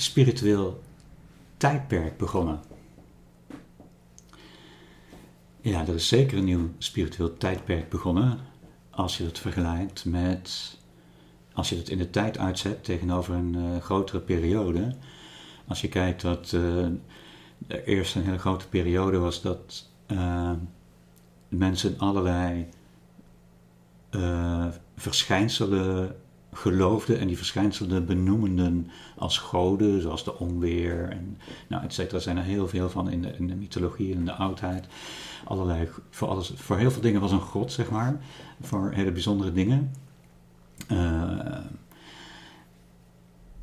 spiritueel tijdperk begonnen? Ja, er is zeker een nieuw spiritueel tijdperk begonnen als je het vergelijkt met, als je het in de tijd uitzet tegenover een uh, grotere periode. Als je kijkt dat uh, eerst een hele grote periode was dat uh, mensen allerlei verschijnselen geloofden en die verschijnselen benoemenden als goden, zoals de onweer en nou, et cetera, zijn er heel veel van in de, in de mythologie en in de oudheid. Allerlei, voor, alles, voor heel veel dingen was een god, zeg maar, voor hele bijzondere dingen. Uh,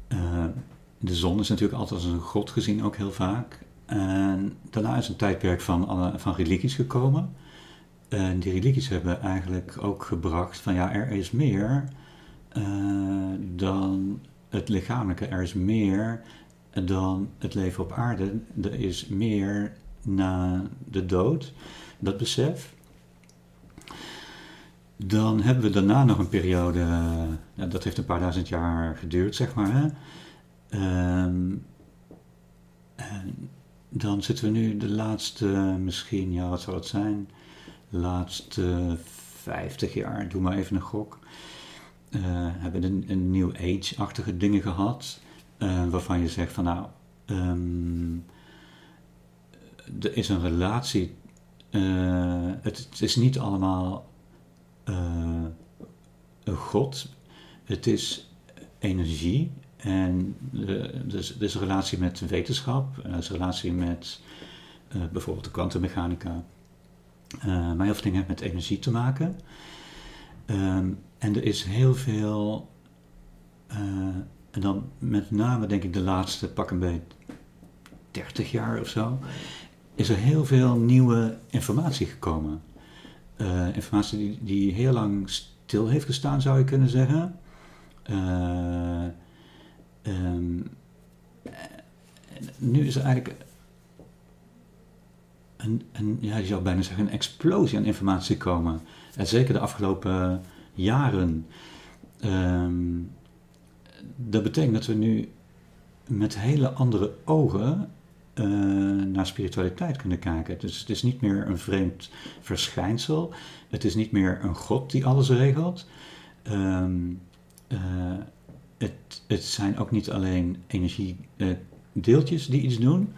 uh, de zon is natuurlijk altijd als een god gezien, ook heel vaak. En daarna is een tijdperk van, van religies gekomen. En die religies hebben eigenlijk ook gebracht van ja, er is meer dan het lichamelijke. Er is meer dan het leven op aarde. Er is meer na de dood, dat besef. Dan hebben we daarna nog een periode, ja, dat heeft een paar duizend jaar geduurd, zeg maar. Hè? Um, en dan zitten we nu de laatste, misschien, ja, wat zou het zijn? Laatste 50 jaar, doe maar even een gok. Uh, hebben een, een New Age-achtige dingen gehad. Uh, waarvan je zegt van nou, um, er is een relatie. Uh, het, is niet allemaal een God. Het is energie. En dus, is een relatie met wetenschap. Er is een relatie met bijvoorbeeld de kwantummechanica. maar heel veel dingen hebben met energie te maken. Um, en er is heel veel, uh, en dan met name denk ik de laatste pak een beetje 30 jaar of zo, is er heel veel nieuwe informatie gekomen. Uh, informatie die, die heel lang stil heeft gestaan, zou je kunnen zeggen. Uh, um, nu is er eigenlijk een, een, ja, je zou bijna zeggen, een explosie aan informatie komen. En zeker de afgelopen jaren. Um, dat betekent dat we nu met hele andere ogen uh, naar spiritualiteit kunnen kijken. Dus het is niet meer een vreemd verschijnsel. Het is niet meer een God die alles regelt. Um, uh, het, het, zijn ook niet alleen energiedeeltjes uh, die iets doen,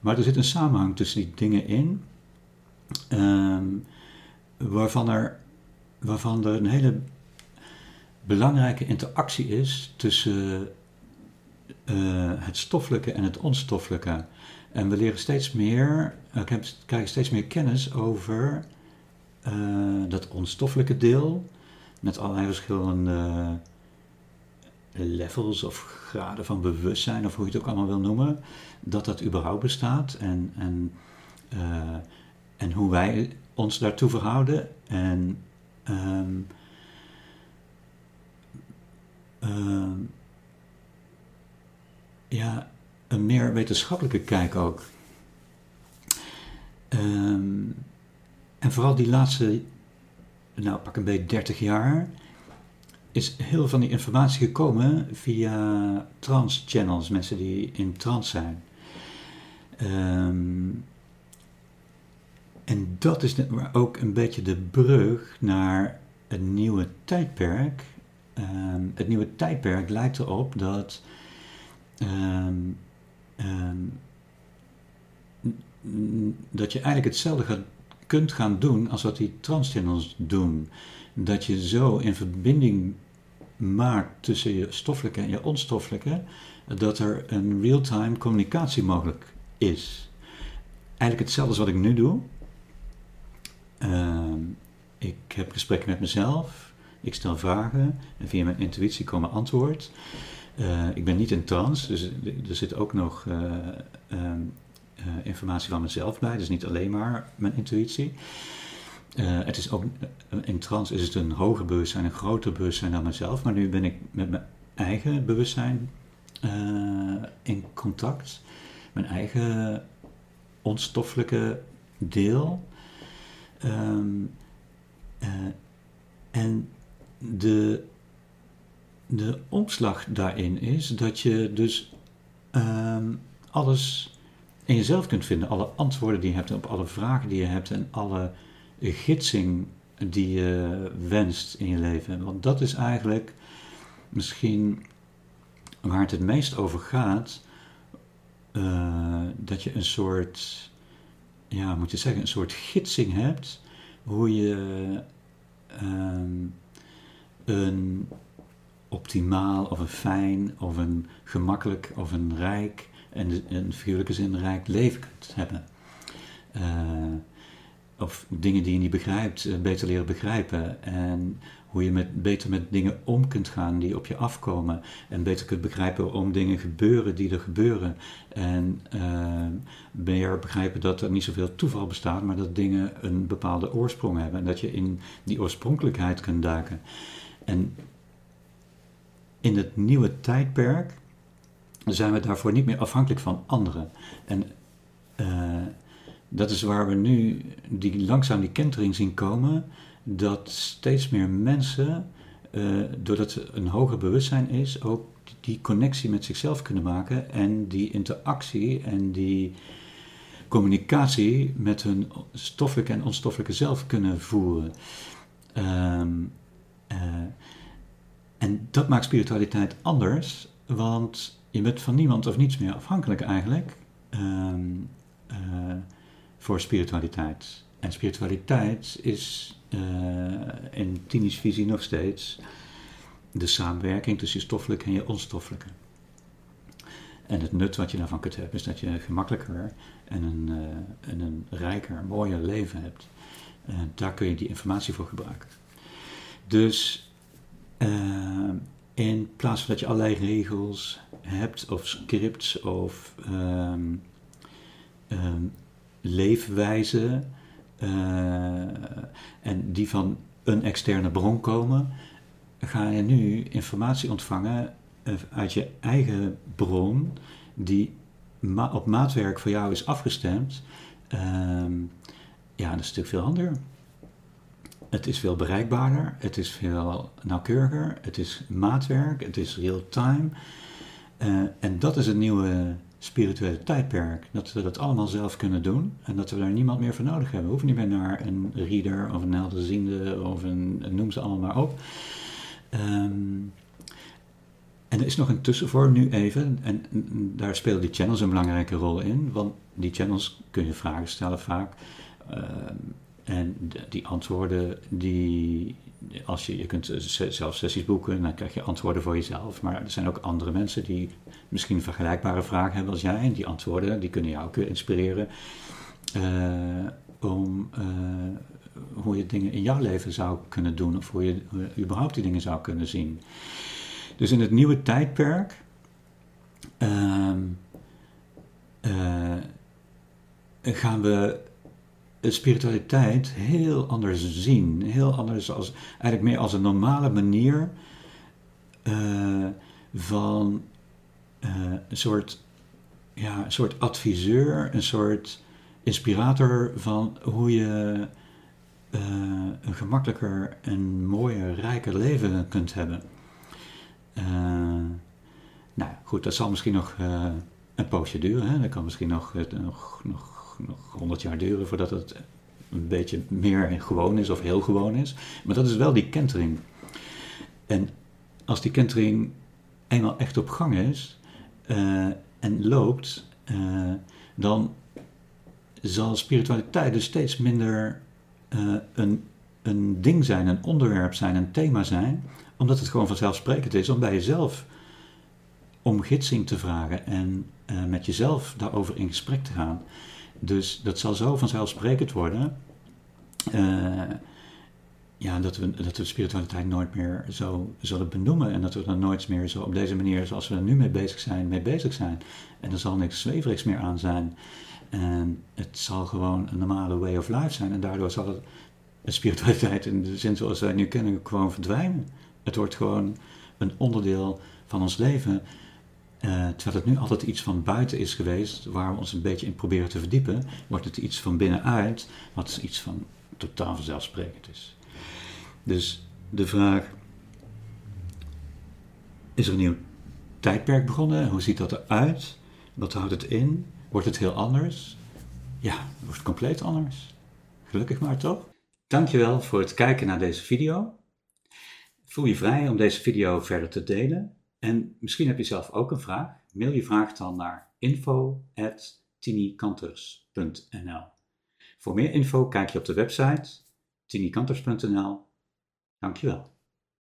maar er zit een samenhang tussen die dingen in, um, waarvan er waarvan er een hele belangrijke interactie is tussen uh, het stoffelijke en het onstoffelijke. En we leren steeds meer, uh, krijgen steeds meer kennis over uh, dat onstoffelijke deel, met allerlei verschillende levels of graden van bewustzijn, of hoe je het ook allemaal wil noemen, dat dat überhaupt bestaat en, en, en hoe wij ons daartoe verhouden. En Um, um, ja, een meer wetenschappelijke kijk ook. Um, en vooral die laatste, nou pak een beetje 30 jaar, is heel van die informatie gekomen via trans-channels, mensen die in trance zijn. Um, en dat is ook een beetje de brug naar een nieuwe tijdperk. Um, het nieuwe tijdperk lijkt erop dat, um, um, dat je eigenlijk hetzelfde kunt gaan doen als wat die transchannels doen. Dat je zo in verbinding maakt tussen je stoffelijke en je onstoffelijke, dat er een real-time communicatie mogelijk is. Eigenlijk hetzelfde als wat ik nu doe, Ehm, ik heb gesprekken met mezelf, ik stel vragen en via mijn intuïtie komen antwoord. ik ben niet in trance, dus er zit ook nog ehm, informatie van mezelf bij. Dus niet alleen maar mijn intuïtie. het is ook, in trance is het een hoger bewustzijn, een groter bewustzijn dan mezelf. Maar nu ben ik met mijn eigen bewustzijn in contact. Mijn eigen onstoffelijke deel. Ehm, eh, en de, de omslag daarin is dat je dus ehm, alles in jezelf kunt vinden. Alle antwoorden die je hebt op alle vragen die je hebt en alle gidsing die je wenst in je leven. Want dat is eigenlijk misschien waar het het meest over gaat. Eh, dat je een soort, ja, moet je zeggen, een soort gidsing hebt hoe je ehm, een optimaal of een fijn of een gemakkelijk of een rijk en in figuurlijke zin rijk leven kunt hebben. Uh, of dingen die je niet begrijpt, eh, beter leren begrijpen. En hoe je met, beter met dingen om kunt gaan die op je afkomen. En beter kunt begrijpen waarom dingen gebeuren die er gebeuren. En uh, meer begrijpen dat er niet zoveel toeval bestaat, maar dat dingen een bepaalde oorsprong hebben. En dat je in die oorspronkelijkheid kunt duiken. En in het nieuwe tijdperk zijn we daarvoor niet meer afhankelijk van anderen. En uh, dat is waar we nu die, langzaam die kentering zien komen, dat steeds meer mensen, uh, doordat er een hoger bewustzijn is, ook die connectie met zichzelf kunnen maken en die interactie en die communicatie met hun stoffelijke en onstoffelijke zelf kunnen voeren. Um, uh, en dat maakt spiritualiteit anders, want je bent van niemand of niets meer afhankelijk eigenlijk. Um, voor spiritualiteit. En spiritualiteit is uh, in Tini's visie nog steeds de samenwerking tussen je stoffelijke en je onstoffelijke. En het nut wat je daarvan kunt hebben is dat je gemakkelijker en een, uh, en een rijker, mooier leven hebt. En daar kun je die informatie voor gebruiken. Dus uh, in plaats van dat je allerlei regels hebt of scripts of um, um, leefwijze uh, en die van een externe bron komen, ga je nu informatie ontvangen eh, uit je eigen bron, die op maatwerk voor jou is afgestemd. Uh, ja, dat is natuurlijk veel handiger. Het is veel bereikbaarder, het is veel nauwkeuriger, het is maatwerk, het is real-time. Uh, en dat is het nieuwe spirituele tijdperk. Dat we dat allemaal zelf kunnen doen en dat we daar niemand meer voor nodig hebben. We hoeven niet meer naar een reader of een helderziende of een, noem ze allemaal maar op. Um, en er is nog een tussenvorm nu even, en, daar spelen die channels een belangrijke rol in, want die channels kun je vragen stellen vaak. Uh, en die antwoorden, die, als je, je kunt zelf sessies boeken, dan krijg je antwoorden voor jezelf. Maar er zijn ook andere mensen die misschien vergelijkbare vragen hebben als jij. En die antwoorden, die kunnen jou ook inspireren uh, om uh, hoe je dingen in jouw leven zou kunnen doen. Of hoe je überhaupt die dingen zou kunnen zien. Dus in het nieuwe tijdperk... Uh, gaan we spiritualiteit heel anders zien. Heel anders als, eigenlijk meer als een normale manier uh, van uh, een soort, ja, een soort adviseur, een soort inspirator van hoe je uh, een gemakkelijker en mooier, rijker leven kunt hebben. nou goed, dat zal misschien nog een poosje duren. Hè? Dat kan misschien nog, nog, nog nog 100 jaar duren voordat het een beetje meer gewoon is of heel gewoon is. Maar dat is wel die kentering. En als die kentering eenmaal echt op gang is uh, en loopt, uh, dan zal spiritualiteit dus steeds minder uh, een, een ding zijn, een onderwerp zijn, een thema zijn, omdat het gewoon vanzelfsprekend is om bij jezelf om gidsing te vragen en met jezelf daarover in gesprek te gaan. Dus dat zal zo vanzelfsprekend worden. Uh, ja, dat, we, dat we spiritualiteit nooit meer zo zullen benoemen. En dat we er nooit meer zo op deze manier, zoals we er nu mee bezig zijn, mee bezig zijn. En er zal niks zweverigs meer aan zijn. En het zal gewoon een normale way of life zijn. En daardoor zal het, de spiritualiteit in de zin zoals wij nu kennen, gewoon verdwijnen. Het wordt gewoon een onderdeel van ons leven. Uh, terwijl het nu altijd iets van buiten is geweest, waar we ons een beetje in proberen te verdiepen, wordt het iets van binnenuit, wat iets van totaal vanzelfsprekend is. Dus de vraag: is er een nieuw tijdperk begonnen? Hoe ziet dat eruit? Wat houdt het in? Wordt het heel anders? Ja, het wordt compleet anders. Gelukkig maar toch? Dankjewel voor het kijken naar deze video. Voel je vrij om deze video verder te delen. En misschien heb je zelf ook een vraag. Mail je vraag dan naar info.tinikanters.nl Voor meer info kijk je op de website tinikanters.nl Dankjewel.